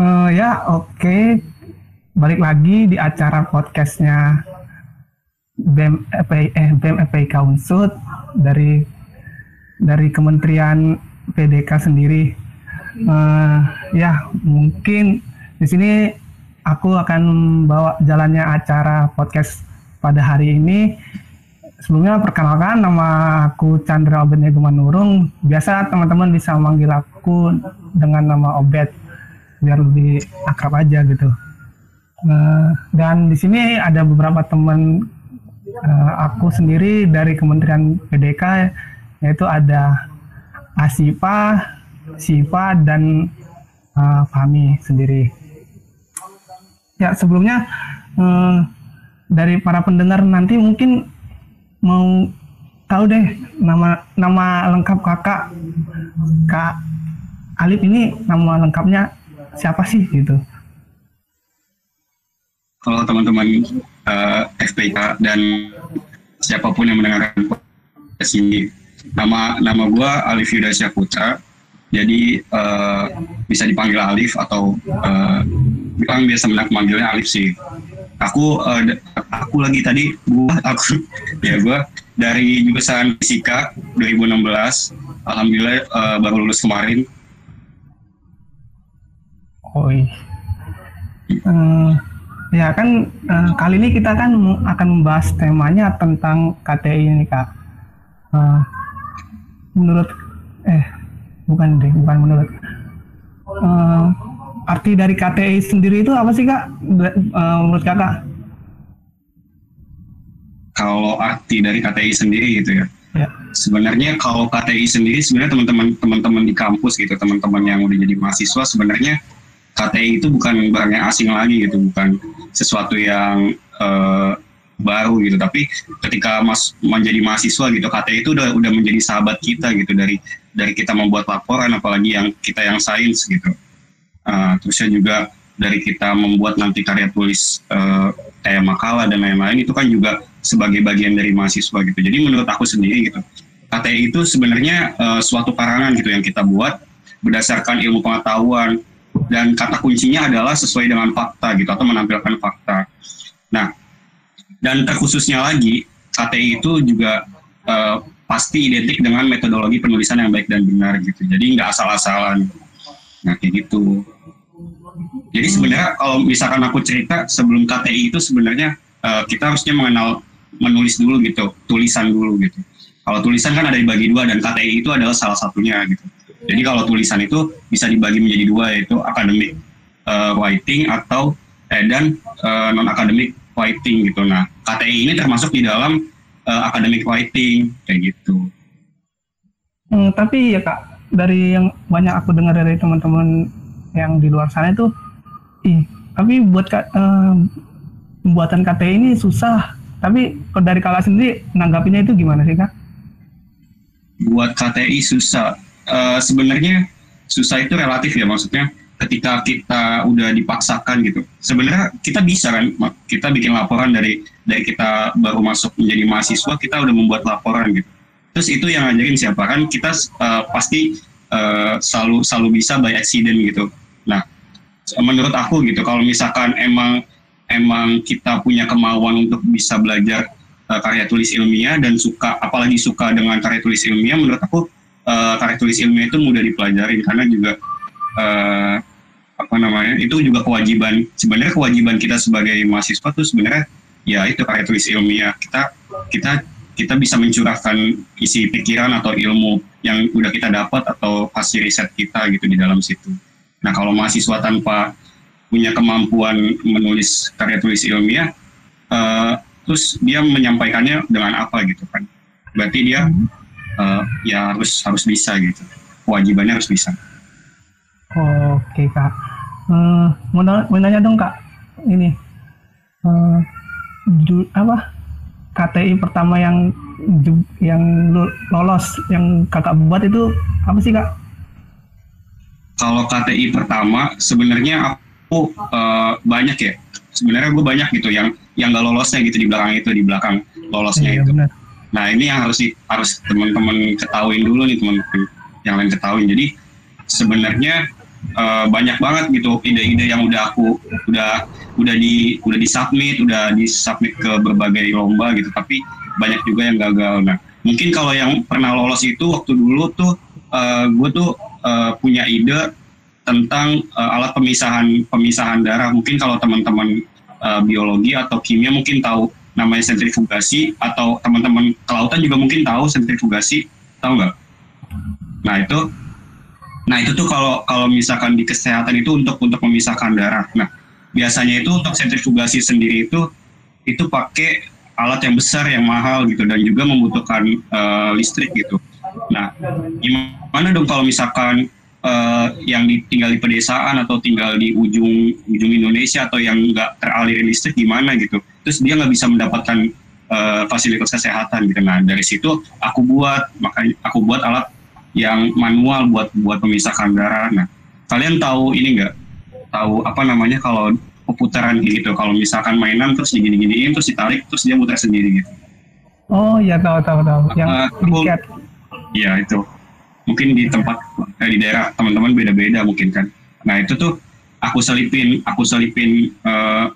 Uh, ya oke, okay. balik lagi di acara podcastnya BEM FPI, eh, BEM FPI Kaunsut dari dari Kementerian PDK sendiri. Uh, ya mungkin di sini aku akan bawa jalannya acara podcast pada hari ini. Sebelumnya perkenalkan nama aku Chandra Obed Gumanurung. Biasa teman-teman bisa manggil aku dengan nama Obed biar lebih akrab aja gitu. Uh, dan di sini ada beberapa teman uh, aku sendiri dari Kementerian PDK yaitu ada Asipa, Siva dan uh, Fami sendiri. Ya sebelumnya uh, dari para pendengar nanti mungkin mau tahu deh nama nama lengkap kakak Kak Alif ini nama lengkapnya siapa sih gitu? Kalau teman-teman uh, eh, FPK dan siapa pun yang mendengarkan podcast nama nama gue Alif Yuda Putra. Jadi uh, bisa dipanggil Alif atau uh, orang biasa memanggilnya Alif sih. Aku uh, aku lagi tadi gua aku ya gua dari jurusan fisika 2016. Alhamdulillah uh, baru lulus kemarin Oi. Uh, ya kan uh, kali ini kita kan akan membahas temanya tentang KTI ini kak. Uh, menurut eh bukan deh bukan menurut uh, arti dari KTI sendiri itu apa sih kak uh, menurut kakak? Kalau arti dari KTI sendiri gitu ya. Ya. Sebenarnya kalau KTI sendiri sebenarnya teman-teman teman-teman di kampus gitu teman-teman yang udah jadi mahasiswa sebenarnya KTI itu bukan barang yang asing lagi gitu, bukan sesuatu yang uh, baru gitu. Tapi ketika mas menjadi mahasiswa gitu, KTI itu udah udah menjadi sahabat kita gitu dari dari kita membuat laporan, apalagi yang kita yang sains gitu. Uh, terusnya juga dari kita membuat nanti karya tulis uh, kayak makalah dan lain-lain itu kan juga sebagai bagian dari mahasiswa gitu. Jadi menurut aku sendiri gitu, KTI itu sebenarnya uh, suatu karangan gitu yang kita buat berdasarkan ilmu pengetahuan dan kata kuncinya adalah sesuai dengan fakta gitu atau menampilkan fakta. Nah, dan terkhususnya lagi KTI itu juga uh, pasti identik dengan metodologi penulisan yang baik dan benar gitu. Jadi nggak asal-asalan. Nah kayak gitu. Jadi sebenarnya kalau misalkan aku cerita sebelum KTI itu sebenarnya uh, kita harusnya mengenal menulis dulu gitu, tulisan dulu gitu. Kalau tulisan kan ada dibagi dua dan KTI itu adalah salah satunya gitu. Jadi kalau tulisan itu bisa dibagi menjadi dua yaitu academic uh, writing atau eh, dan uh, eh, non academic writing gitu. Nah, KTI ini termasuk di dalam uh, academic writing kayak gitu. Hmm, tapi ya kak, dari yang banyak aku dengar dari teman-teman yang di luar sana itu, ih, tapi buat uh, pembuatan KTI ini susah. Tapi dari kakak sendiri menanggapinya itu gimana sih kak? Buat KTI susah uh, sebenarnya susah itu relatif ya maksudnya ketika kita udah dipaksakan gitu. Sebenarnya kita bisa kan kita bikin laporan dari dari kita baru masuk menjadi mahasiswa kita udah membuat laporan gitu. Terus itu yang ngajarin siapa? Kan kita uh, pasti uh, selalu selalu bisa by accident gitu. Nah menurut aku gitu kalau misalkan emang emang kita punya kemauan untuk bisa belajar uh, karya tulis ilmiah dan suka apalagi suka dengan karya tulis ilmiah menurut aku uh, karya tulis ilmiah itu mudah dipelajari karena juga uh, apa namanya itu juga kewajiban sebenarnya kewajiban kita sebagai mahasiswa tuh sebenarnya ya itu karya ilmiah kita kita kita bisa mencurahkan isi pikiran atau ilmu yang udah kita dapat atau hasil riset kita gitu di dalam situ. Nah kalau mahasiswa tanpa punya kemampuan menulis karya tulis ilmiah, uh, terus dia menyampaikannya dengan apa gitu kan? Berarti dia hmm uh, ya harus harus bisa gitu. Kewajibannya harus bisa. Oke kak. Uh, mau, mau nanya dong kak. Ini uh, ju, apa? KTI pertama yang yang lolos yang kakak buat itu apa sih kak? Kalau KTI pertama sebenarnya aku uh, banyak ya. Sebenarnya gue banyak gitu yang yang gak lolosnya gitu di belakang itu di belakang lolosnya iya, itu. bener. Nah ini yang harus harus teman-teman ketahui dulu nih teman-teman yang lain ketahui. Jadi sebenarnya uh, banyak banget gitu ide-ide yang udah aku udah udah di udah disubmit udah disubmit ke berbagai lomba gitu tapi banyak juga yang gagal. Nah mungkin kalau yang pernah lolos itu waktu dulu tuh uh, gue tuh uh, punya ide tentang uh, alat pemisahan pemisahan darah. Mungkin kalau teman-teman uh, biologi atau kimia mungkin tahu namanya sentrifugasi atau teman-teman kelautan juga mungkin tahu sentrifugasi tahu nggak nah itu nah itu tuh kalau kalau misalkan di kesehatan itu untuk untuk memisahkan darah nah biasanya itu untuk sentrifugasi sendiri itu itu pakai alat yang besar yang mahal gitu dan juga membutuhkan uh, listrik gitu. Nah, gimana dong kalau misalkan uh, yang di, tinggal di pedesaan atau tinggal di ujung ujung Indonesia atau yang nggak teraliri listrik gimana gitu? Terus dia nggak bisa mendapatkan uh, fasilitas kesehatan gitu. Nah, dari situ aku buat makanya aku buat alat yang manual buat buat pemisahkan darah. Nah, kalian tahu ini nggak? Tahu apa namanya kalau putaran gitu kalau misalkan mainan terus digini-giniin terus ditarik terus dia muter sendiri gitu oh ya tahu tahu tahu yang uh, diket iya itu mungkin di tempat eh, di daerah teman-teman beda-beda mungkin kan. Nah itu tuh aku selipin aku selipin uh,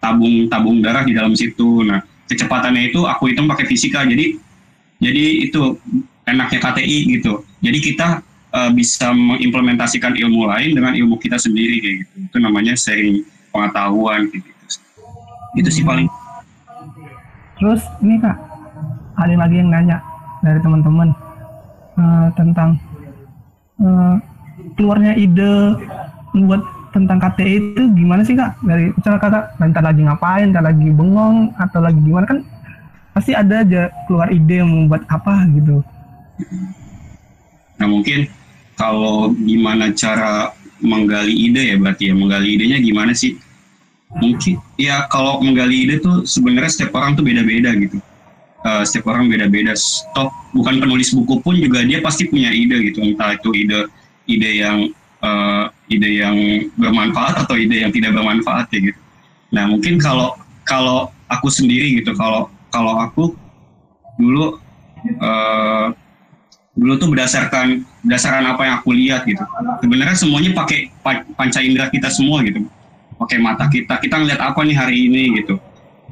tabung tabung darah di dalam situ. Nah kecepatannya itu aku hitung pakai fisika. Jadi jadi itu enaknya KTI gitu. Jadi kita uh, bisa mengimplementasikan ilmu lain dengan ilmu kita sendiri kayak gitu. Itu namanya sharing pengetahuan gitu. Itu sih paling. Terus ini kak ada lagi yang nanya dari teman-teman uh, tentang uh, keluarnya ide buat tentang KTI itu gimana sih kak? Dari misalnya kakak nanti lagi ngapain? Nanti lagi bengong atau lagi gimana? Kan pasti ada aja keluar ide yang membuat apa gitu. Nah mungkin kalau gimana cara menggali ide ya berarti ya menggali idenya gimana sih? Mungkin ya kalau menggali ide tuh sebenarnya setiap orang tuh beda-beda gitu uh, setiap orang beda-beda. Stop bukan penulis buku pun juga dia pasti punya ide gitu. Entah itu ide ide yang uh, ide yang bermanfaat atau ide yang tidak bermanfaat ya gitu. Nah mungkin kalau kalau aku sendiri gitu kalau kalau aku dulu uh, dulu tuh berdasarkan berdasarkan apa yang aku lihat gitu. Sebenarnya semuanya pakai panca indera kita semua gitu. Pakai mata kita. Kita ngeliat apa nih hari ini gitu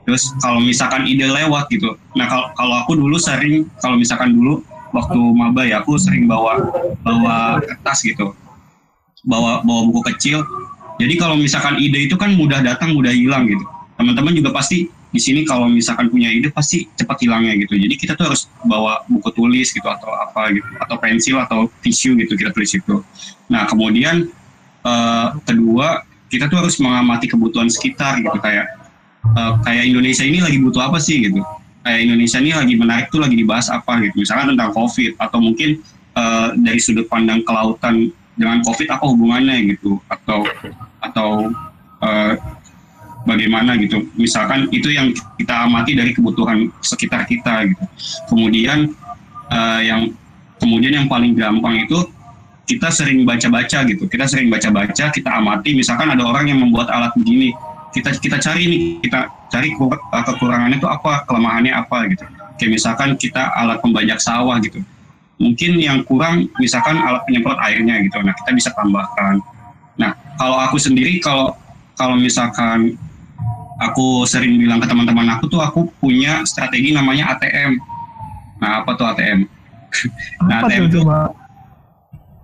terus kalau misalkan ide lewat gitu. Nah kalau kalau aku dulu sering kalau misalkan dulu waktu maba ya aku sering bawa bawa kertas gitu. Bawa bawa buku kecil. Jadi kalau misalkan ide itu kan mudah datang mudah hilang gitu. Teman-teman juga pasti di sini kalau misalkan punya ide pasti cepat hilangnya gitu. Jadi kita tuh harus bawa buku tulis gitu atau apa gitu atau pensil atau tisu gitu kita tulis itu. Nah kemudian uh, kedua kita tuh harus mengamati kebutuhan sekitar gitu. Kayak uh, kayak Indonesia ini lagi butuh apa sih gitu. Kayak Indonesia ini lagi menarik tuh lagi dibahas apa gitu. Misalkan tentang COVID atau mungkin uh, dari sudut pandang kelautan dengan COVID apa hubungannya gitu atau atau uh, bagaimana gitu. Misalkan itu yang kita amati dari kebutuhan sekitar kita gitu. Kemudian uh, yang kemudian yang paling gampang itu kita sering baca-baca gitu. Kita sering baca-baca, kita amati. Misalkan ada orang yang membuat alat begini, kita kita cari nih, kita cari eh, kekurangannya itu apa, kelemahannya apa gitu. Kayak misalkan kita alat pembajak sawah gitu. Mungkin yang kurang misalkan alat penyemprot airnya gitu. Nah kita bisa tambahkan. Nah kalau aku sendiri kalau kalau misalkan aku sering bilang ke teman-teman aku tuh aku punya strategi namanya ATM. Nah, apa tuh ATM? nah, ATM tuh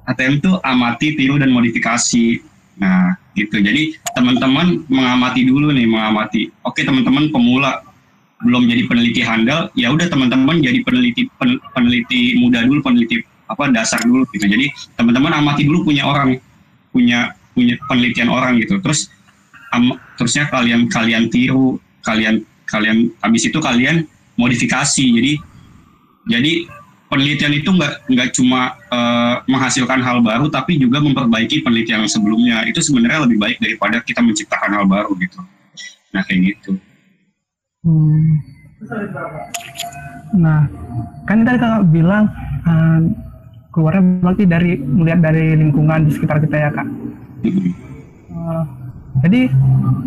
ATM tuh amati, tiru dan modifikasi. Nah, gitu. Jadi teman-teman mengamati dulu nih, mengamati. Oke, teman-teman pemula belum jadi peneliti handal, ya udah teman-teman jadi peneliti pen, peneliti muda dulu, peneliti apa dasar dulu gitu. Jadi teman-teman amati dulu punya orang, punya punya penelitian orang gitu. Terus terusnya kalian kalian tiru kalian kalian habis itu kalian modifikasi jadi jadi penelitian itu nggak nggak cuma uh, menghasilkan hal baru tapi juga memperbaiki penelitian yang sebelumnya. Itu sebenarnya lebih baik daripada kita menciptakan hal baru gitu. Nah kayak gitu. Hmm. nah kan tadi kakak bilang uh, keluarnya berarti dari melihat dari lingkungan di sekitar kita ya kak? Uh, jadi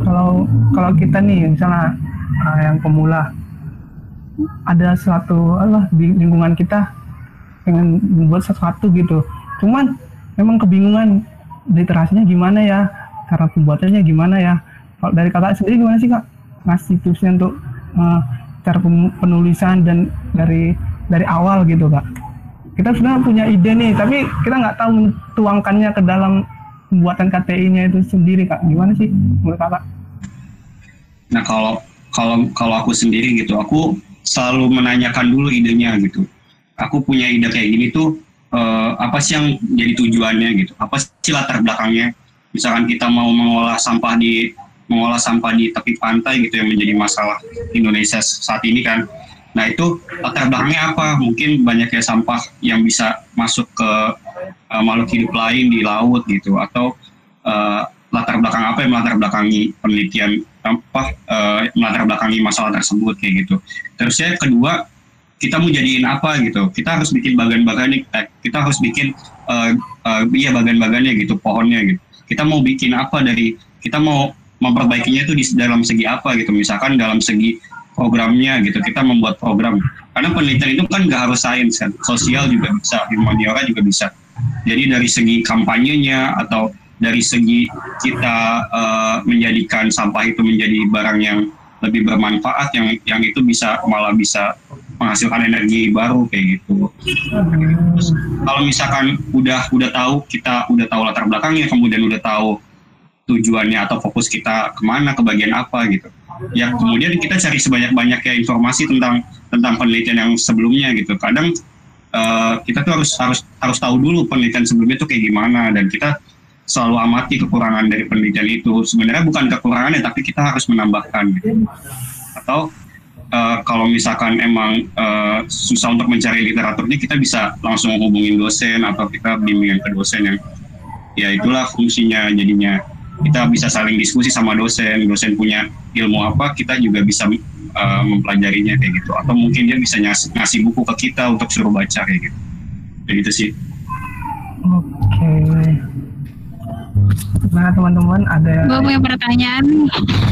kalau kalau kita nih misalnya uh, yang pemula ada suatu Allah di lingkungan kita pengen membuat sesuatu gitu. Cuman memang kebingungan literasinya gimana ya? Cara pembuatannya gimana ya? Kalau dari kakak sendiri gimana sih kak? Ngasih tipsnya untuk uh, cara penulisan dan dari dari awal gitu kak. Kita sudah punya ide nih tapi kita nggak tahu mentuangkannya ke dalam pembuatan KTI-nya itu sendiri kak. Gimana sih menurut kakak? Nah kalau kalau kalau aku sendiri gitu aku selalu menanyakan dulu idenya gitu. Aku punya ide kayak gini tuh uh, apa sih yang jadi tujuannya gitu? Apa sih latar belakangnya? Misalkan kita mau mengolah sampah di mengolah sampah di tepi pantai gitu yang menjadi masalah Indonesia saat ini kan. Nah itu latar belakangnya apa? Mungkin banyaknya sampah yang bisa masuk ke uh, makhluk hidup lain di laut gitu atau uh, latar belakang apa yang melatar belakangi penelitian apa uh, melatar belakangi masalah tersebut kayak gitu. Terus ya kedua kita mau jadiin apa gitu. Kita harus bikin bagan-bagannya eh, kita harus bikin uh, uh, iya bagan-bagannya gitu pohonnya gitu. Kita mau bikin apa dari kita mau memperbaikinya itu di dalam segi apa gitu. Misalkan dalam segi programnya gitu kita membuat program. Karena penelitian itu kan nggak harus sains kan sosial juga bisa humaniora juga bisa. Jadi dari segi kampanyenya atau dari segi kita uh, menjadikan sampah itu menjadi barang yang lebih bermanfaat yang yang itu bisa malah bisa menghasilkan energi baru kayak gitu. Terus, kalau misalkan udah udah tahu kita udah tahu latar belakangnya kemudian udah tahu tujuannya atau fokus kita ke mana ke bagian apa gitu. Ya kemudian kita cari sebanyak-banyaknya informasi tentang tentang penelitian yang sebelumnya gitu. Kadang uh, kita tuh harus harus harus tahu dulu penelitian sebelumnya tuh kayak gimana dan kita selalu amati kekurangan dari penelitian itu. Sebenarnya bukan kekurangannya, tapi kita harus menambahkan. Atau uh, kalau misalkan emang uh, susah untuk mencari literaturnya, kita bisa langsung hubungin dosen atau kita bimbingan ke dosen yang ya itulah fungsinya jadinya kita bisa saling diskusi sama dosen dosen punya ilmu apa kita juga bisa uh, mempelajarinya kayak gitu atau mungkin dia bisa ngasih, ngasih buku ke kita untuk suruh baca kayak gitu kayak gitu sih oke okay. Nah teman-teman ada Gue punya pertanyaan.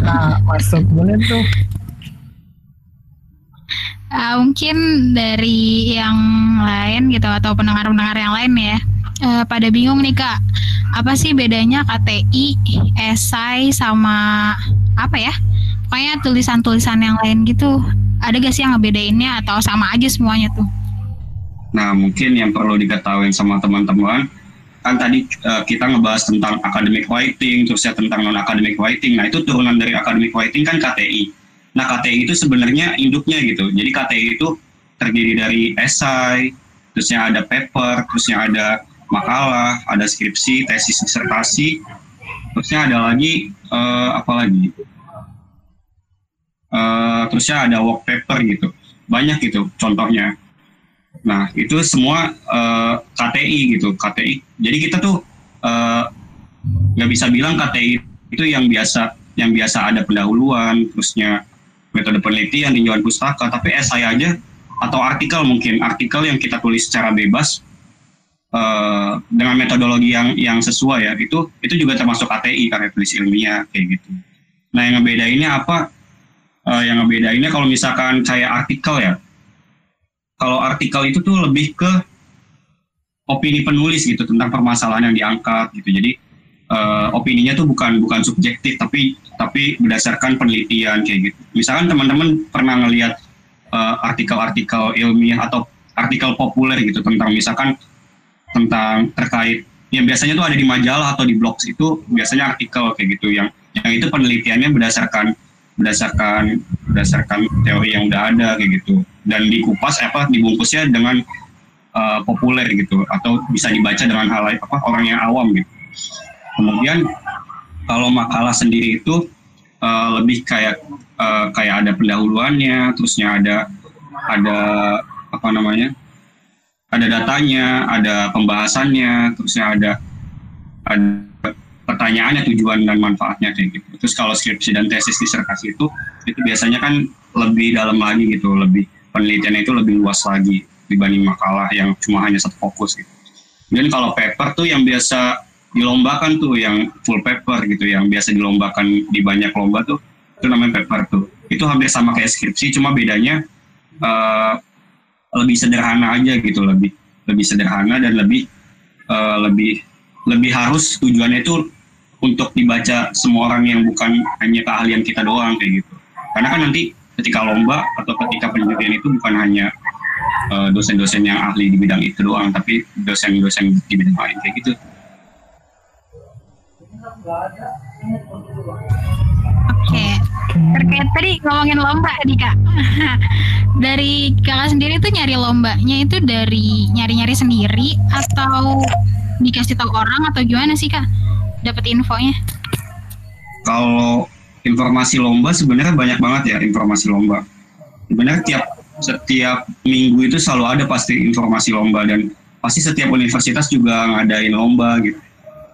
Nah masuk. Boleh tuh. Uh, Mungkin dari yang lain gitu Atau pendengar-pendengar yang lain ya. Uh, Pada bingung nih kak. Apa sih bedanya KTI, esai sama apa ya? Pokoknya tulisan-tulisan yang lain gitu. Ada gak sih yang ngebedainnya atau sama aja semuanya tuh? Nah mungkin yang perlu diketahui sama teman-teman kan tadi uh, kita ngebahas tentang academic writing, terus ya tentang non academic writing. Nah itu turunan dari academic writing kan KTI. Nah KTI itu sebenarnya induknya gitu. Jadi KTI itu terdiri dari esai, terusnya ada paper, terusnya ada makalah, ada skripsi, tesis disertasi, terusnya ada lagi uh, apa lagi? Uh, terusnya ada work paper gitu. Banyak gitu contohnya. Nah, itu semua uh, eh, KTI gitu, KTI. Jadi kita tuh eh, nggak uh, bisa bilang KTI itu yang biasa yang biasa ada pendahuluan, terusnya metode penelitian, tinjauan pustaka, tapi esai aja atau artikel mungkin artikel yang kita tulis secara bebas uh, dengan metodologi yang yang sesuai ya itu itu juga termasuk KTI karya tulis ilmiah kayak gitu. Nah yang ngebedainnya apa? Uh, yang ngebedainnya kalau misalkan kayak artikel ya kalau artikel itu tuh lebih ke opini penulis gitu tentang permasalahan yang diangkat gitu. Jadi uh, opininya tuh bukan bukan subjektif tapi tapi berdasarkan penelitian kayak gitu. Misalkan teman-teman pernah ngelihat uh, artikel-artikel ilmiah atau artikel populer gitu tentang misalkan tentang terkait yang biasanya tuh ada di majalah atau di blog itu biasanya artikel kayak gitu yang yang itu penelitiannya berdasarkan berdasarkan berdasarkan teori yang udah ada kayak gitu dan dikupas apa dibungkusnya dengan uh, populer gitu atau bisa dibaca dengan hal lain apa orang yang awam gitu. Kemudian kalau makalah sendiri itu uh, lebih kayak uh, kayak ada pendahuluannya, terusnya ada ada apa namanya? ada datanya, ada pembahasannya, terusnya ada ada pertanyaannya, tujuan dan manfaatnya kayak gitu. Terus kalau skripsi dan tesis disertasi itu itu biasanya kan lebih dalam lagi gitu, lebih penelitian itu lebih luas lagi dibanding makalah yang cuma hanya satu fokus gitu. Dan kalau paper tuh yang biasa dilombakan tuh yang full paper gitu, yang biasa dilombakan di banyak lomba tuh itu namanya paper tuh. Itu hampir sama kayak skripsi, cuma bedanya uh, lebih sederhana aja gitu, lebih lebih sederhana dan lebih uh, lebih lebih harus tujuannya itu untuk dibaca semua orang yang bukan hanya keahlian kita doang kayak gitu. Karena kan nanti ketika lomba atau ketika penelitian itu bukan hanya dosen dosen-dosen yang ahli di bidang itu doang tapi dosen-dosen di bidang lain kayak gitu. Oke, terkait tadi ngomongin lomba nih kak. dari kakak sendiri tuh nyari lombanya itu dari nyari-nyari sendiri atau dikasih tahu orang atau gimana sih kak? Dapat infonya? Kalau informasi lomba sebenarnya banyak banget ya informasi lomba. Sebenarnya tiap setiap minggu itu selalu ada pasti informasi lomba dan pasti setiap universitas juga ngadain lomba gitu.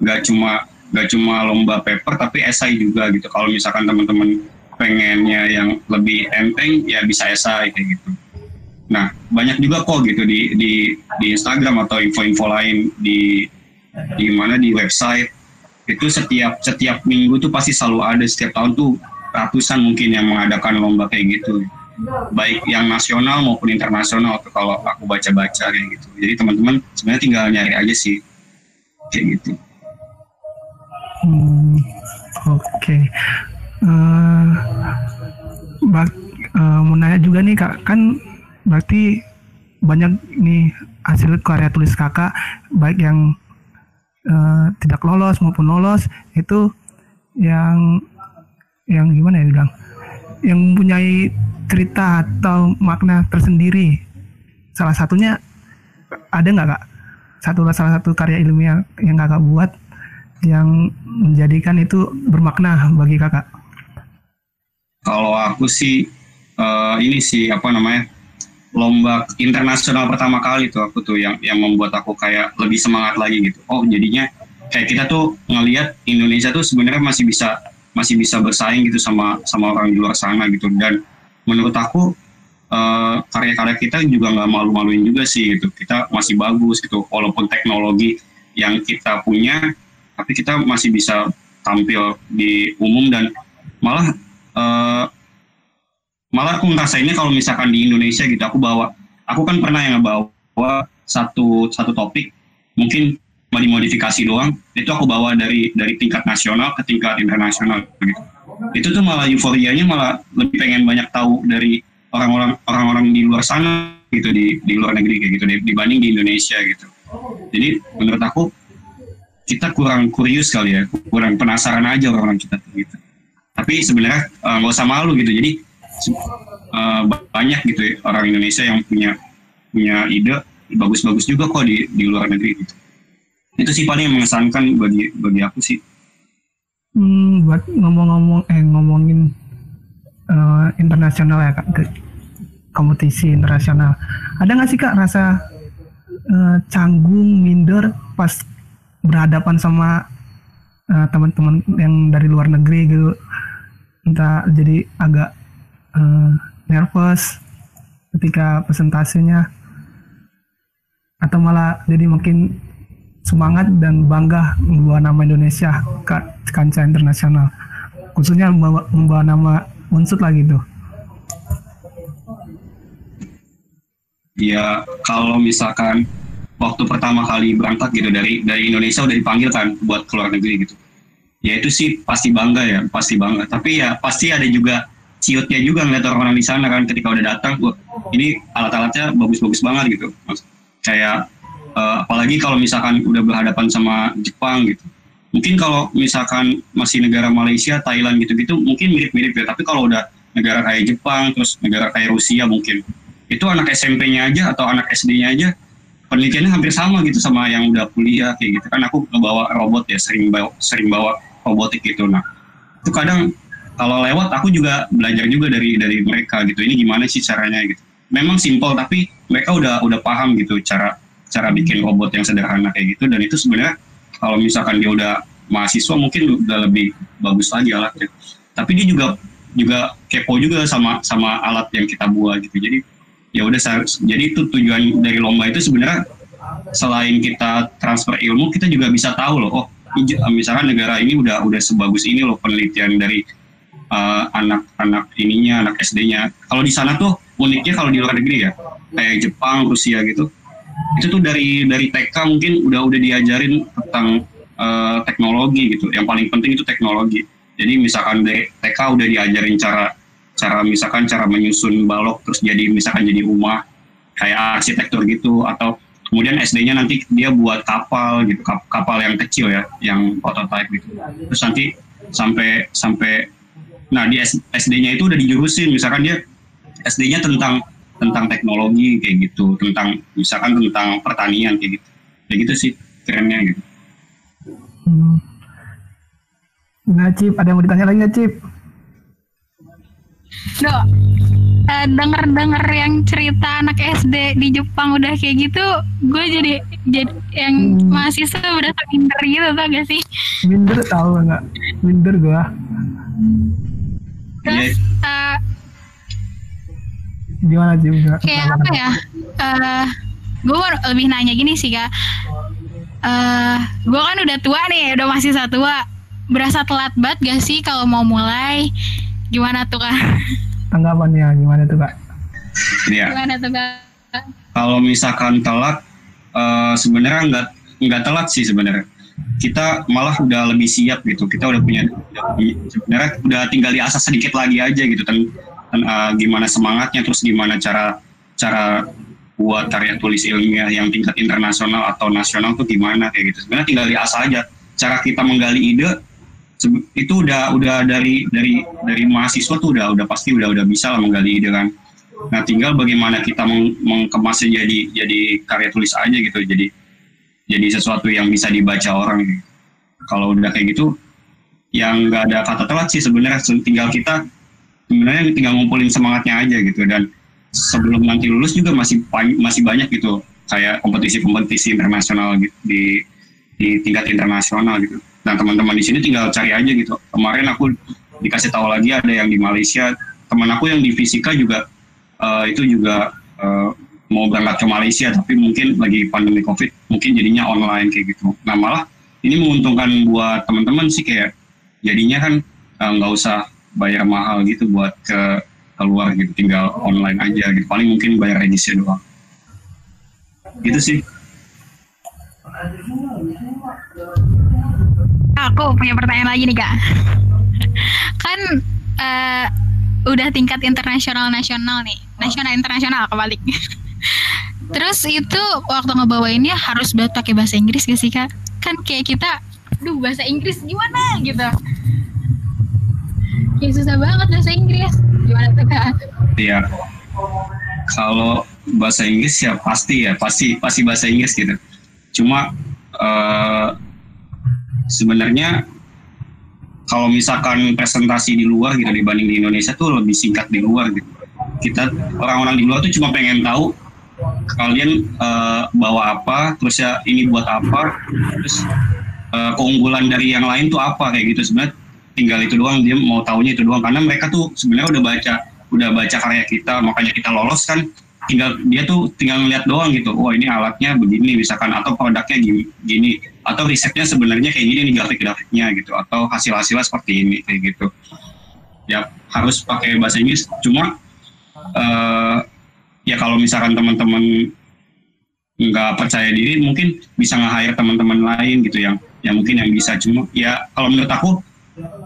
Gak cuma gak cuma lomba paper tapi esai juga gitu kalau misalkan teman-teman pengennya yang lebih enteng ya bisa esai kayak gitu nah banyak juga kok gitu di di di Instagram atau info-info lain di di mana di website itu setiap setiap minggu tuh pasti selalu ada setiap tahun tuh ratusan mungkin yang mengadakan lomba kayak gitu baik yang nasional maupun internasional kalau aku baca-baca kayak gitu jadi teman-teman sebenarnya tinggal nyari aja sih kayak gitu Hmm, Oke. Okay. Uh, uh, mau nanya juga nih kak, kan berarti banyak nih hasil karya tulis kakak, baik yang uh, tidak lolos maupun lolos itu yang yang gimana ya bilang, yang mempunyai cerita atau makna tersendiri. Salah satunya ada nggak kak? Satu salah satu karya ilmiah yang kakak buat yang menjadikan itu bermakna bagi kakak? Kalau aku sih uh, ini sih apa namanya lomba internasional pertama kali tuh aku tuh yang yang membuat aku kayak lebih semangat lagi gitu. Oh jadinya kayak kita tuh ngelihat Indonesia tuh sebenarnya masih bisa masih bisa bersaing gitu sama sama orang di luar sana gitu dan menurut aku uh, karya-karya kita juga nggak malu-maluin juga sih gitu kita masih bagus gitu walaupun teknologi yang kita punya tapi kita masih bisa tampil di umum dan malah uh, malah aku ngerasainnya kalau misalkan di Indonesia gitu aku bawa aku kan pernah yang bawa satu satu topik mungkin mau dimodifikasi doang itu aku bawa dari dari tingkat nasional ke tingkat internasional gitu itu tuh malah euforianya malah lebih pengen banyak tahu dari orang-orang orang-orang di luar sana gitu di di luar negeri kayak gitu dibanding di Indonesia gitu jadi menurut aku kita kurang kurius kali ya, kurang penasaran aja orang-orang kita gitu. Tapi sebenarnya eh, nggak uh, usah malu gitu. Jadi uh, banyak gitu ya, orang Indonesia yang punya punya ide bagus-bagus juga kok di di luar negeri gitu. Itu sih paling yang mengesankan bagi bagi aku sih. Hmm, buat ngomong-ngomong eh ngomongin uh, internasional ya kak, kompetisi internasional. Ada nggak sih kak rasa uh, canggung, minder pas berhadapan sama uh, teman-teman yang dari luar negeri gitu entah jadi agak uh, nervous ketika presentasinya atau malah jadi makin semangat dan bangga membawa nama Indonesia ke kancah internasional khususnya membawa, membawa nama unsur lagi tuh ya kalau misalkan waktu pertama kali berangkat gitu dari dari Indonesia udah dipanggil kan buat keluar negeri gitu. Ya itu sih pasti bangga ya pasti bangga. Tapi ya pasti ada juga ciutnya juga ngeliat orang-orang di sana kan ketika udah datang wah ini alat-alatnya bagus-bagus banget gitu. Kayak uh, apalagi kalau misalkan udah berhadapan sama Jepang gitu. Mungkin kalau misalkan masih negara Malaysia Thailand gitu-gitu mungkin mirip-mirip ya. Tapi kalau udah negara kayak Jepang terus negara kayak Rusia mungkin. Itu anak SMP-nya aja atau anak SD-nya aja penelitiannya hampir sama gitu sama yang udah kuliah kayak gitu. Kan aku ngebawa robot ya sering bawa sering bawa robotik gitu. Nah itu kadang kalau lewat aku juga belajar juga dari dari mereka gitu. Ini gimana sih caranya gitu. Memang simpel tapi mereka udah udah paham gitu cara cara bikin robot yang sederhana kayak gitu. Dan itu sebenarnya kalau misalkan dia udah mahasiswa mungkin udah lebih bagus lagi alatnya. Tapi dia juga juga kepo juga sama sama alat yang kita buat gitu. Jadi ya udah jadi itu tujuan dari lomba itu sebenarnya selain kita transfer ilmu kita juga bisa tahu loh oh misalkan negara ini udah udah sebagus ini loh penelitian dari anak-anak uh, ininya anak SD-nya kalau di sana tuh uniknya kalau di luar negeri ya kayak Jepang Rusia gitu itu tuh dari dari TK mungkin udah udah diajarin tentang uh, teknologi gitu. Yang paling penting itu teknologi. Jadi misalkan dari TK udah diajarin cara cara misalkan cara menyusun balok terus jadi misalkan jadi rumah kayak arsitektur gitu atau kemudian SD-nya nanti dia buat kapal gitu kapal yang kecil ya yang prototype gitu. Terus nanti sampai sampai nah di SD-nya itu udah dijurusin misalkan dia SD-nya tentang tentang teknologi kayak gitu tentang misalkan tentang pertanian kayak gitu kayak gitu sih kerennya gitu hmm. Nah, Cip, ada yang mau ditanya lagi nggak, Cip? Do, uh, eh, denger-denger yang cerita anak SD di Jepang udah kayak gitu, gue jadi jadi yang hmm. mahasiswa udah minder gitu tau gak sih? Minder tahu nggak? Minder gue. Terus uh, gimana sih? Kayak apa ya? Uh, gue lebih nanya gini sih kak. Uh, gue kan udah tua nih, udah masih satu tua. Berasa telat banget gak sih kalau mau mulai? Gimana tuh kak? Tanggapannya gimana tuh kak? Iya. Gimana tuh kak? Kalau misalkan telat, uh, sebenarnya nggak nggak telat sih sebenarnya. Kita malah udah lebih siap gitu. Kita udah punya sebenarnya udah tinggal diasah sedikit lagi aja gitu. Dan, uh, gimana semangatnya, terus gimana cara cara buat karya tulis ilmiah yang tingkat internasional atau nasional tuh gimana kayak gitu. Sebenarnya tinggal diasah aja. Cara kita menggali ide itu udah udah dari dari dari mahasiswa tuh udah udah pasti udah udah bisa lah menggali ide kan nah tinggal bagaimana kita meng, mengkemasnya jadi jadi karya tulis aja gitu jadi jadi sesuatu yang bisa dibaca orang kalau udah kayak gitu yang nggak ada kata telat sih sebenarnya tinggal kita sebenarnya tinggal ngumpulin semangatnya aja gitu dan sebelum nanti lulus juga masih masih banyak gitu kayak kompetisi-kompetisi internasional gitu, di di tingkat internasional gitu Nah teman-teman di sini tinggal cari aja gitu. Kemarin aku dikasih tahu lagi ada yang di Malaysia. Teman aku yang di fisika juga uh, itu juga uh, mau berangkat ke Malaysia tapi mungkin lagi pandemi COVID mungkin jadinya online kayak gitu. Nah malah ini menguntungkan buat teman-teman sih kayak jadinya kan eh, nggak uh, usah bayar mahal gitu buat ke keluar gitu tinggal online aja gitu paling mungkin bayar registrasi doang gitu sih Aku punya pertanyaan lagi nih kak. kan uh, udah tingkat internasional nasional nih, nasional internasional kebalik. Terus itu waktu ngebawainnya harus buat pakai bahasa Inggris gak sih kak? Kan kayak kita, duh bahasa Inggris gimana gitu. Ya susah banget bahasa Inggris. Gimana tuh kak? Iya. Kalau bahasa Inggris ya pasti ya, pasti pasti bahasa Inggris gitu. Cuma uh, sebenarnya kalau misalkan presentasi di luar gitu dibanding di Indonesia tuh lebih singkat di luar gitu. Kita orang-orang di luar tuh cuma pengen tahu kalian uh, bawa apa, terus ya ini buat apa, terus uh, keunggulan dari yang lain tuh apa kayak gitu. Sebenarnya tinggal itu doang dia mau tahunya itu doang. Karena mereka tuh sebenarnya udah baca udah baca karya kita makanya kita lolos kan. Tinggal dia tuh tinggal ngeliat doang gitu. Oh ini alatnya begini misalkan atau produknya gini, gini. Atau risetnya sebenarnya kayak gini nih grafik-grafiknya gitu. Atau hasil-hasilnya seperti ini kayak gitu. Ya harus pakai bahasa Inggris. Cuma uh, ya kalau misalkan teman-teman nggak percaya diri mungkin bisa nge-hire teman-teman lain gitu yang yang mungkin yang bisa cuma ya kalau menurut aku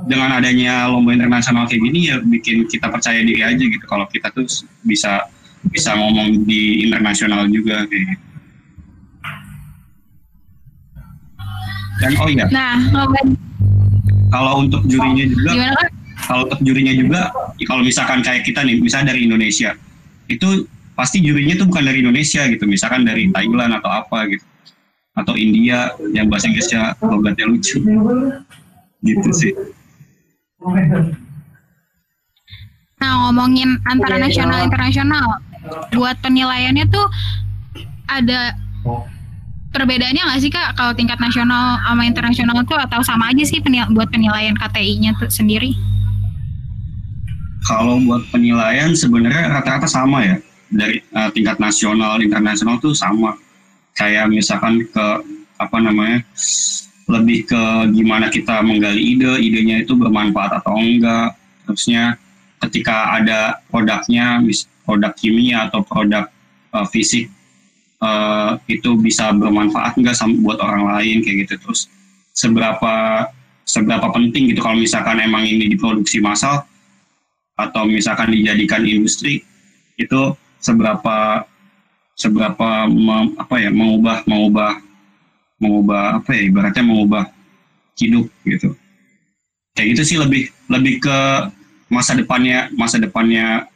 dengan adanya lomba internasional kayak gini ya bikin kita percaya diri aja gitu kalau kita tuh bisa bisa ngomong di internasional juga kayak gitu. Dan oh iya. Nah, kalau untuk jurinya juga, kalau untuk jurinya juga, kalau misalkan kayak kita nih, misalnya dari Indonesia, itu pasti jurinya tuh bukan dari Indonesia gitu, misalkan dari Thailand atau apa gitu, atau India yang bahasa Inggrisnya logatnya lucu, gitu sih. Nah ngomongin antara nasional internasional, buat penilaiannya tuh ada perbedaannya nggak sih kak? Kalau tingkat nasional sama internasional tuh atau sama aja sih penil buat penilaian KTI-nya tuh sendiri? Kalau buat penilaian sebenarnya rata-rata sama ya dari uh, tingkat nasional internasional tuh sama. Kayak misalkan ke apa namanya lebih ke gimana kita menggali ide idenya itu bermanfaat atau enggak. Terusnya ketika ada produknya produk kimia atau produk uh, fisik uh, itu bisa bermanfaat nggak buat orang lain kayak gitu. Terus seberapa seberapa penting gitu kalau misalkan emang ini diproduksi massal atau misalkan dijadikan industri itu seberapa seberapa me, apa ya mengubah mengubah mengubah apa ya ibaratnya mengubah hidup gitu. Kayak gitu sih lebih lebih ke masa depannya masa depannya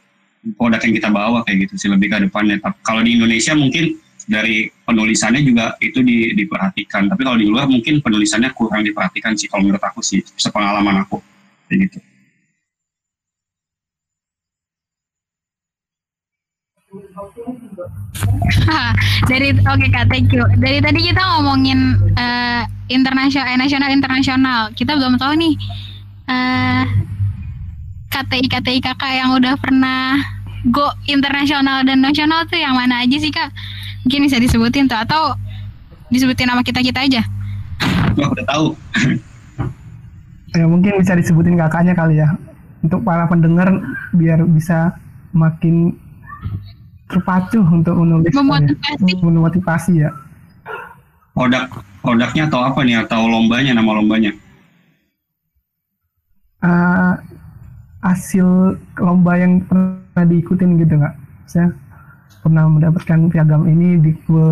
produk yang kita bawa kayak gitu sih lebih ke depannya. Kalau di Indonesia mungkin dari penulisannya juga itu di, diperhatikan. Tapi kalau di luar mungkin penulisannya kurang diperhatikan sih kalau menurut aku sih sepengalaman aku kayak gitu dari oke okay, kak thank you. Dari tadi kita ngomongin uh, internasional eh, nasional internasional. Kita belum tahu nih uh, KTI KTI kakak yang udah pernah go internasional dan nasional tuh yang mana aja sih kak? Mungkin bisa disebutin tuh atau disebutin nama kita kita aja. Oh, udah tahu. Ya mungkin bisa disebutin kakaknya kali ya. Untuk para pendengar biar bisa makin terpacu untuk menulis memotivasi, ya. memotivasi ya. Produk produknya atau apa nih? Atau lombanya nama lombanya? Uh, hasil lomba yang pernah diikutin gitu nggak saya pernah mendapatkan piagam ini di ke,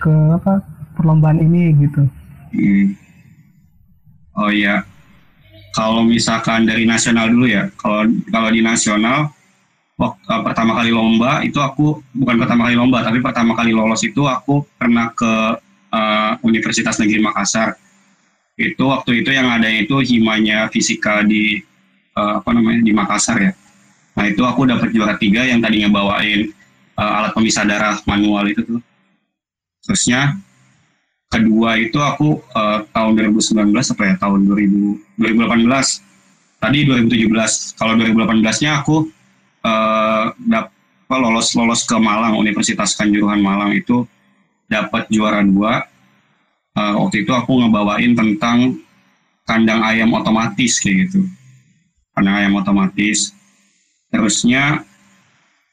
ke apa perlombaan ini gitu. Hmm. oh iya. Kalau misalkan dari nasional dulu ya. Kalau kalau di nasional waktu uh, pertama kali lomba itu aku bukan pertama kali lomba tapi pertama kali lolos itu aku pernah ke uh, Universitas Negeri Makassar. Itu waktu itu yang ada itu himanya fisika di uh, apa namanya di Makassar ya. Nah itu aku dapat juara tiga yang tadinya bawain uh, alat pemisah darah manual itu tuh. Terusnya kedua itu aku uh, tahun 2019 apa ya tahun 2000 2018 tadi 2017 kalau 2018 nya aku uh, lolos lolos ke Malang Universitas Kanjuruhan Malang itu dapat juara dua. Uh, waktu itu aku ngebawain tentang kandang ayam otomatis kayak gitu. Kandang ayam otomatis. Terusnya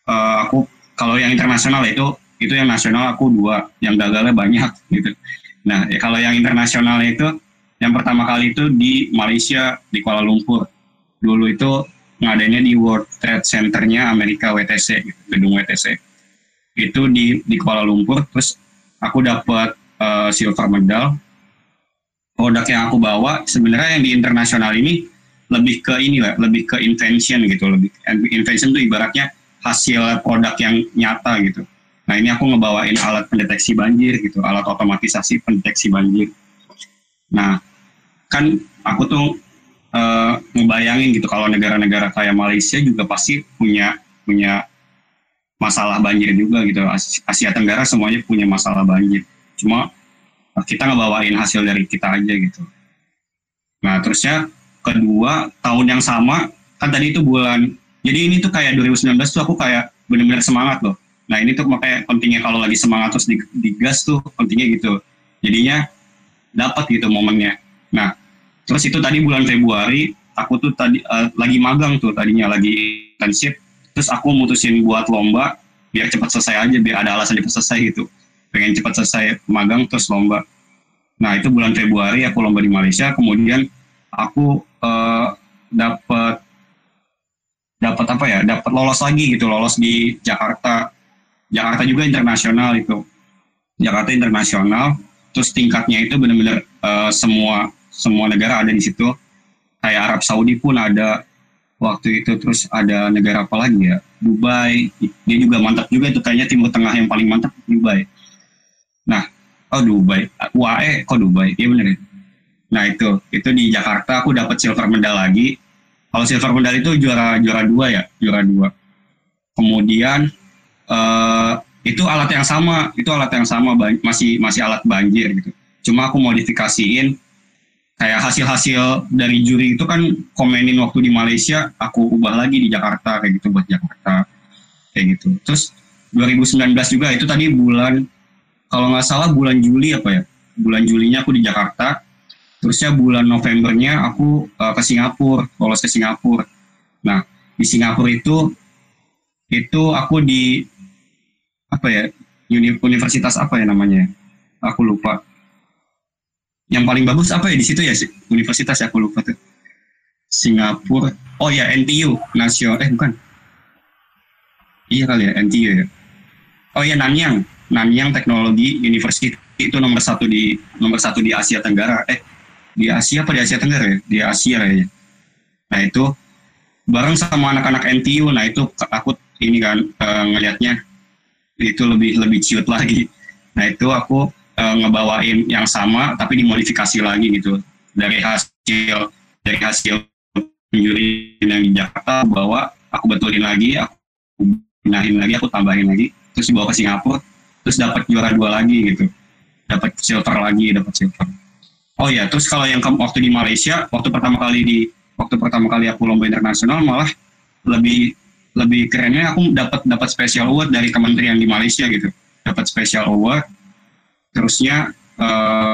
uh, aku kalau yang internasional itu itu yang nasional aku dua yang gagalnya banyak gitu. Nah ya kalau yang internasional itu yang pertama kali itu di Malaysia di Kuala Lumpur. Dulu itu ngadainnya di World Trade Center-nya Amerika WTC, gedung WTC. Itu di di Kuala Lumpur, terus aku dapat uh, silver medal. Produk yang aku bawa sebenarnya yang di internasional ini lebih ke ini lah, lebih ke invention gitu, lebih invention itu ibaratnya hasil produk yang nyata gitu. Nah ini aku ngebawain alat pendeteksi banjir gitu, alat otomatisasi pendeteksi banjir. Nah kan aku tuh uh, ngebayangin gitu kalau negara-negara kayak Malaysia juga pasti punya punya masalah banjir juga gitu. Asia Tenggara semuanya punya masalah banjir. Cuma uh, kita ngebawain hasil dari kita aja gitu. Nah terusnya kedua tahun yang sama kan tadi itu bulan jadi ini tuh kayak 2019 tuh aku kayak bener-bener semangat loh. Nah ini tuh makanya pentingnya kalau lagi semangat terus digas tuh pentingnya gitu. Jadinya dapat gitu momennya. Nah Terus itu tadi bulan Februari aku tuh tadi uh, lagi magang tuh tadinya lagi internship. Terus aku mutusin buat lomba biar cepat selesai aja biar ada alasan cepat selesai gitu. Pengen cepat selesai magang terus lomba. Nah itu bulan Februari aku lomba di Malaysia. Kemudian aku uh, dapat dapat apa ya? Dapat lolos lagi gitu, lolos di Jakarta. Jakarta juga internasional itu. Jakarta internasional. Terus tingkatnya itu benar-benar uh, semua semua negara ada di situ. Kayak Arab Saudi pun ada waktu itu terus ada negara apa lagi ya? Dubai. Dia juga mantap juga itu kayaknya timur tengah yang paling mantap Dubai. Nah oh Dubai. UAE kok Dubai? Iya bener ya? Nah itu. Itu di Jakarta aku dapat silver medal lagi. Kalau silver medal itu juara juara dua ya? Juara dua. Kemudian uh, itu alat yang sama. Itu alat yang sama masih masih alat banjir gitu. Cuma aku modifikasiin kayak hasil-hasil dari juri itu kan komenin waktu di Malaysia aku ubah lagi di Jakarta kayak gitu buat Jakarta kayak gitu. Terus 2019 juga itu tadi bulan kalau nggak salah bulan Juli apa ya? Bulan Julinya aku di Jakarta terusnya bulan Novembernya aku uh, ke Singapura lolos ke Singapura. Nah di Singapura itu itu aku di apa ya universitas apa ya namanya? Aku lupa yang paling bagus apa ya di situ ya universitas ya? Aku lupa tuh. Singapura. Oh ya NTU Nasional eh bukan. Iya kali ya NTU ya. Oh ya Nanyang. Nanyang Teknologi University itu nomor satu di nomor satu di Asia Tenggara. Eh di Asia apa di Asia Tenggara ya? Di Asia ya. Nah itu bareng sama anak-anak NTU nah itu aku ini kan uh, ngelihatnya itu lebih lebih ciut lagi. Nah itu aku uh, ngebawain yang sama tapi dimodifikasi lagi gitu. Dari hasil dari hasil juri yang di Jakarta bawa aku betulin lagi aku pinahin lagi aku tambahin lagi terus dibawa ke Singapura terus dapat juara dua lagi gitu. Dapat silver lagi dapat silver. Oh ya terus kalau yang waktu di Malaysia waktu pertama kali di waktu pertama kali aku lomba internasional malah lebih lebih kerennya aku dapat dapat special award dari kementerian di Malaysia gitu. Dapat special award terusnya uh,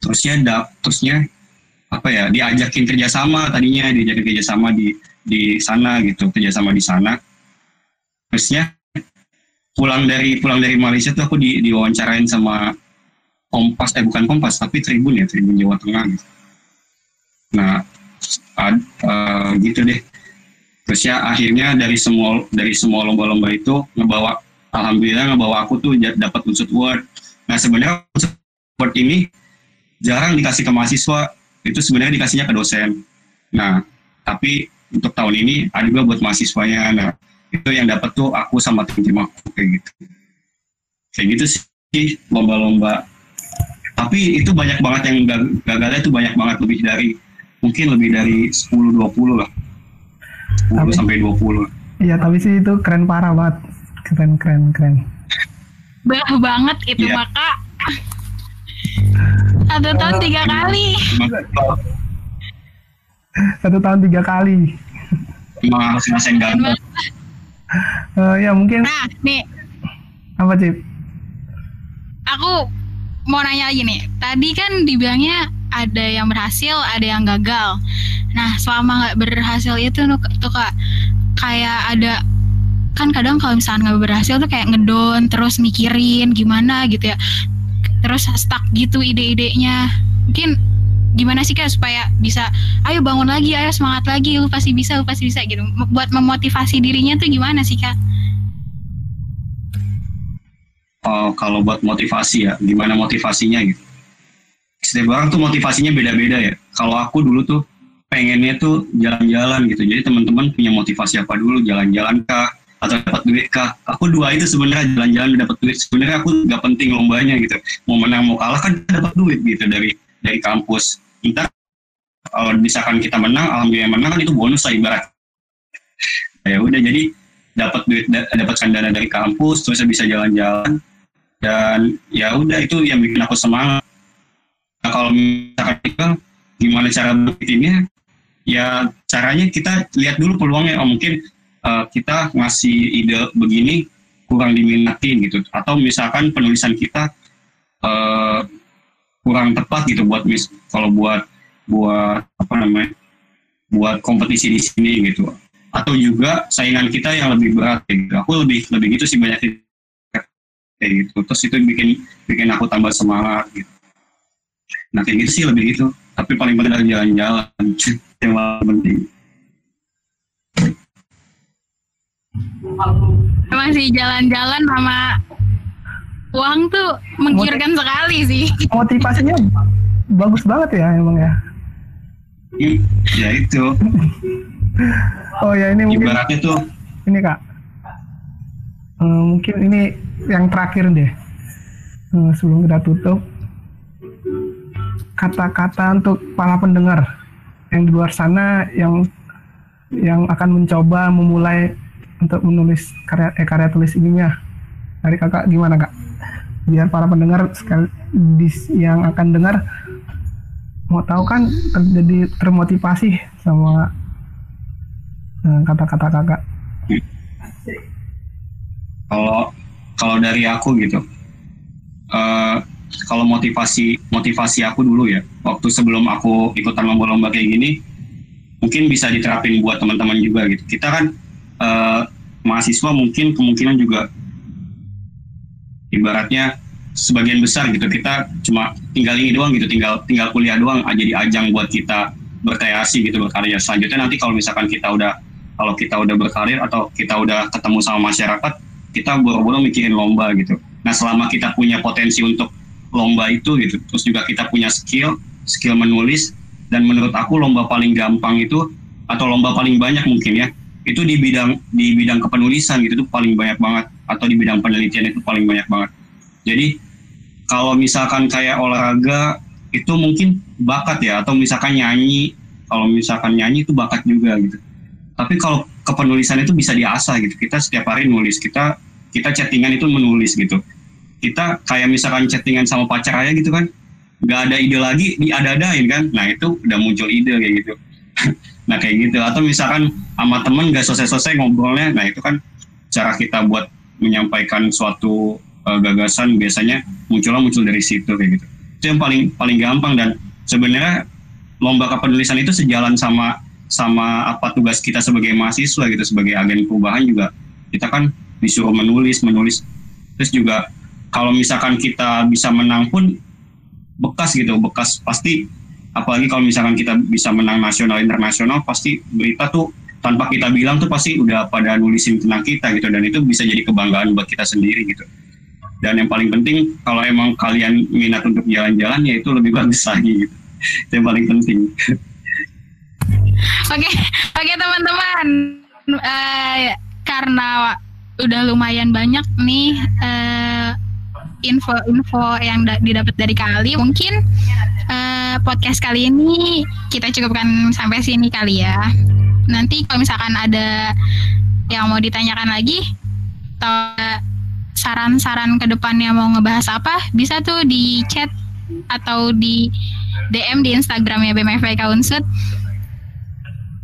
terusnya dap terusnya apa ya diajakin kerjasama tadinya diajakin kerjasama di di sana gitu kerjasama di sana terusnya pulang dari pulang dari Malaysia tuh aku di diwawancarain sama Kompas eh bukan Kompas tapi Tribun ya Tribun Jawa Tengah gitu. Nah ad, uh, gitu deh. Terus ya akhirnya dari semua dari semua lomba-lomba itu ngebawa alhamdulillah ngebawa aku tuh dapat unsur award Nah sebenarnya support ini jarang dikasih ke mahasiswa, itu sebenarnya dikasihnya ke dosen. Nah tapi untuk tahun ini ada juga buat mahasiswanya. Nah itu yang dapat tuh aku sama tim-tim aku kayak gitu. Kayak gitu sih lomba-lomba. Tapi itu banyak banget yang gagalnya itu banyak banget lebih dari mungkin lebih dari 10-20 lah. 10 tapi, sampai 20. Iya, tapi sih itu keren parah banget. Keren, keren, keren bah banget itu yeah. Satu tahun tiga kali. Satu tahun tiga kali. Emang harus uh, ya mungkin nah nih. Apa cip? Aku mau nanya lagi nih. Tadi kan dibilangnya ada yang berhasil ada yang gagal. Nah selama nggak berhasil itu tuh kak kayak ada kan kadang kalau misalnya nggak berhasil tuh kayak ngedon terus mikirin gimana gitu ya terus stuck gitu ide-idenya. Mungkin gimana sih kak supaya bisa ayo bangun lagi ayo semangat lagi lu pasti bisa lu pasti bisa gitu. Buat memotivasi dirinya tuh gimana sih kak? Oh, kalau buat motivasi ya gimana motivasinya gitu. Setiap orang tuh motivasinya beda-beda ya. Kalau aku dulu tuh pengennya tuh jalan-jalan gitu. Jadi teman-teman punya motivasi apa dulu? Jalan-jalan kah atau dapat duit kah aku dua itu sebenarnya jalan-jalan dapat duit. Sebenarnya aku nggak penting lombanya gitu. Mau menang mau kalah kan dapat duit gitu dari dari kampus. Ntar kalau misalkan kita menang alhamdulillah menang kan itu bonus lah ibarat. Ya udah jadi dapat duit dapatkan dana dari kampus terus bisa jalan-jalan. Dan ya udah itu yang bikin aku semangat. Nah, kalau misalkan kita gimana cara bikinnya ya caranya kita lihat dulu peluangnya. Oh mungkin uh, kita ngasih ide begini kurang diminatin gitu. Atau misalkan penulisan kita uh, kurang tepat gitu buat mis kalau buat buat apa namanya buat kompetisi di sini gitu. Atau juga saingan kita yang lebih berat gitu. Aku lebih lebih gitu sih banyak kayak gitu. Terus itu bikin bikin aku tambah semangat gitu. Nah kayak gitu sih lebih gitu. Tapi paling penting adalah jalan-jalan yang penting masih jalan-jalan sama uang tuh menggiurkan Motiv sekali sih. Motivasinya bagus banget ya emang ya. Ya itu. oh ya ini mungkin. Ibaratnya tuh. Ini kak. Hmm, mungkin ini yang terakhir deh. Hmm, sebelum kita tutup. Kata-kata untuk para pendengar yang di luar sana yang yang akan mencoba memulai untuk menulis karya eh, karya tulis ininya. Dari kakak gimana kak? Biar para pendengar sekali yang akan dengar mau tahu kan jadi termotivasi sama eh, kata-kata uh, kakak. Kalau kalau dari aku gitu uh, kalau motivasi motivasi aku dulu ya waktu sebelum aku ikutan lomba-lomba kayak gini mungkin bisa diterapin buat teman-teman juga gitu. Kita kan uh, mahasiswa mungkin kemungkinan juga ibaratnya sebagian besar gitu. Kita cuma tinggal ini doang gitu tinggal tinggal kuliah doang aja di ajang buat kita berkreasi gitu berkarya selanjutnya nanti kalau misalkan kita udah kalau kita udah berkarir atau kita udah ketemu sama masyarakat kita buru-buru mikirin lomba gitu. Nah selama kita punya potensi untuk lomba itu gitu terus juga kita punya skill skill menulis dan menurut aku lomba paling gampang itu atau lomba paling banyak mungkin ya itu di bidang di bidang kepenulisan gitu tuh paling banyak banget. Atau di bidang penelitian itu paling banyak banget. Jadi kalau misalkan kayak olahraga itu mungkin bakat ya. Atau misalkan nyanyi kalau misalkan nyanyi itu bakat juga gitu. Tapi kalau kepenulisan itu bisa diasah gitu. Kita setiap hari nulis kita kita chattingan itu menulis gitu. Kita kayak misalkan chattingan sama pacar aja gitu kan nggak ada ide lagi diada-adain kan. Nah itu udah muncul ide kayak gitu nah kayak gitu. Atau misalkan sama temen nggak selesai-selesai ngobrolnya nah itu kan cara kita buat menyampaikan suatu uh, gagasan biasanya munculnya muncul dari situ kayak gitu. Itu yang paling paling gampang dan sebenarnya lomba kepenulisan itu sejalan sama sama apa tugas kita sebagai mahasiswa gitu sebagai agen perubahan juga. Kita kan disuruh menulis menulis. Terus juga kalau misalkan kita bisa menang pun bekas gitu bekas. Pasti apalagi kalau misalkan kita bisa menang nasional internasional pasti berita tuh tanpa kita bilang tuh pasti udah pada nulisin tentang kita gitu. Dan itu bisa jadi kebanggaan buat kita sendiri gitu. Dan yang paling penting kalau emang kalian minat untuk jalan-jalan ya itu lebih bagus lagi gitu. Itu yang paling penting. Oke oke okay, teman-teman. Uh, karena udah lumayan banyak nih uh, info-info yang didapat dari kali mungkin uh, podcast kali ini kita cukupkan sampai sini kali ya. Nanti kalau misalkan ada yang mau ditanyakan lagi atau saran-saran ke depannya mau ngebahas apa, bisa tuh di chat atau di DM di Instagramnya BMFI Kaunsut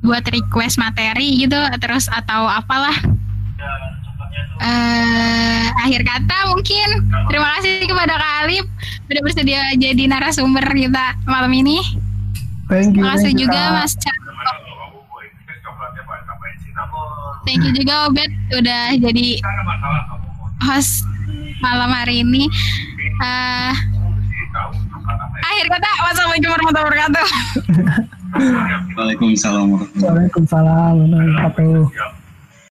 buat request materi gitu terus atau apalah uh, akhir kata mungkin terima kasih kepada Kak Alif sudah bersedia jadi narasumber kita malam ini thank you terima kasih juga you, Mas Cak thank you juga Obet udah jadi host malam hari ini. Uh, akhir kata, wassalamualaikum warahmatullahi wabarakatuh. Waalaikumsalam warahmatullahi wabarakatuh. Waalaikumsalam warahmatullahi wabarakatuh.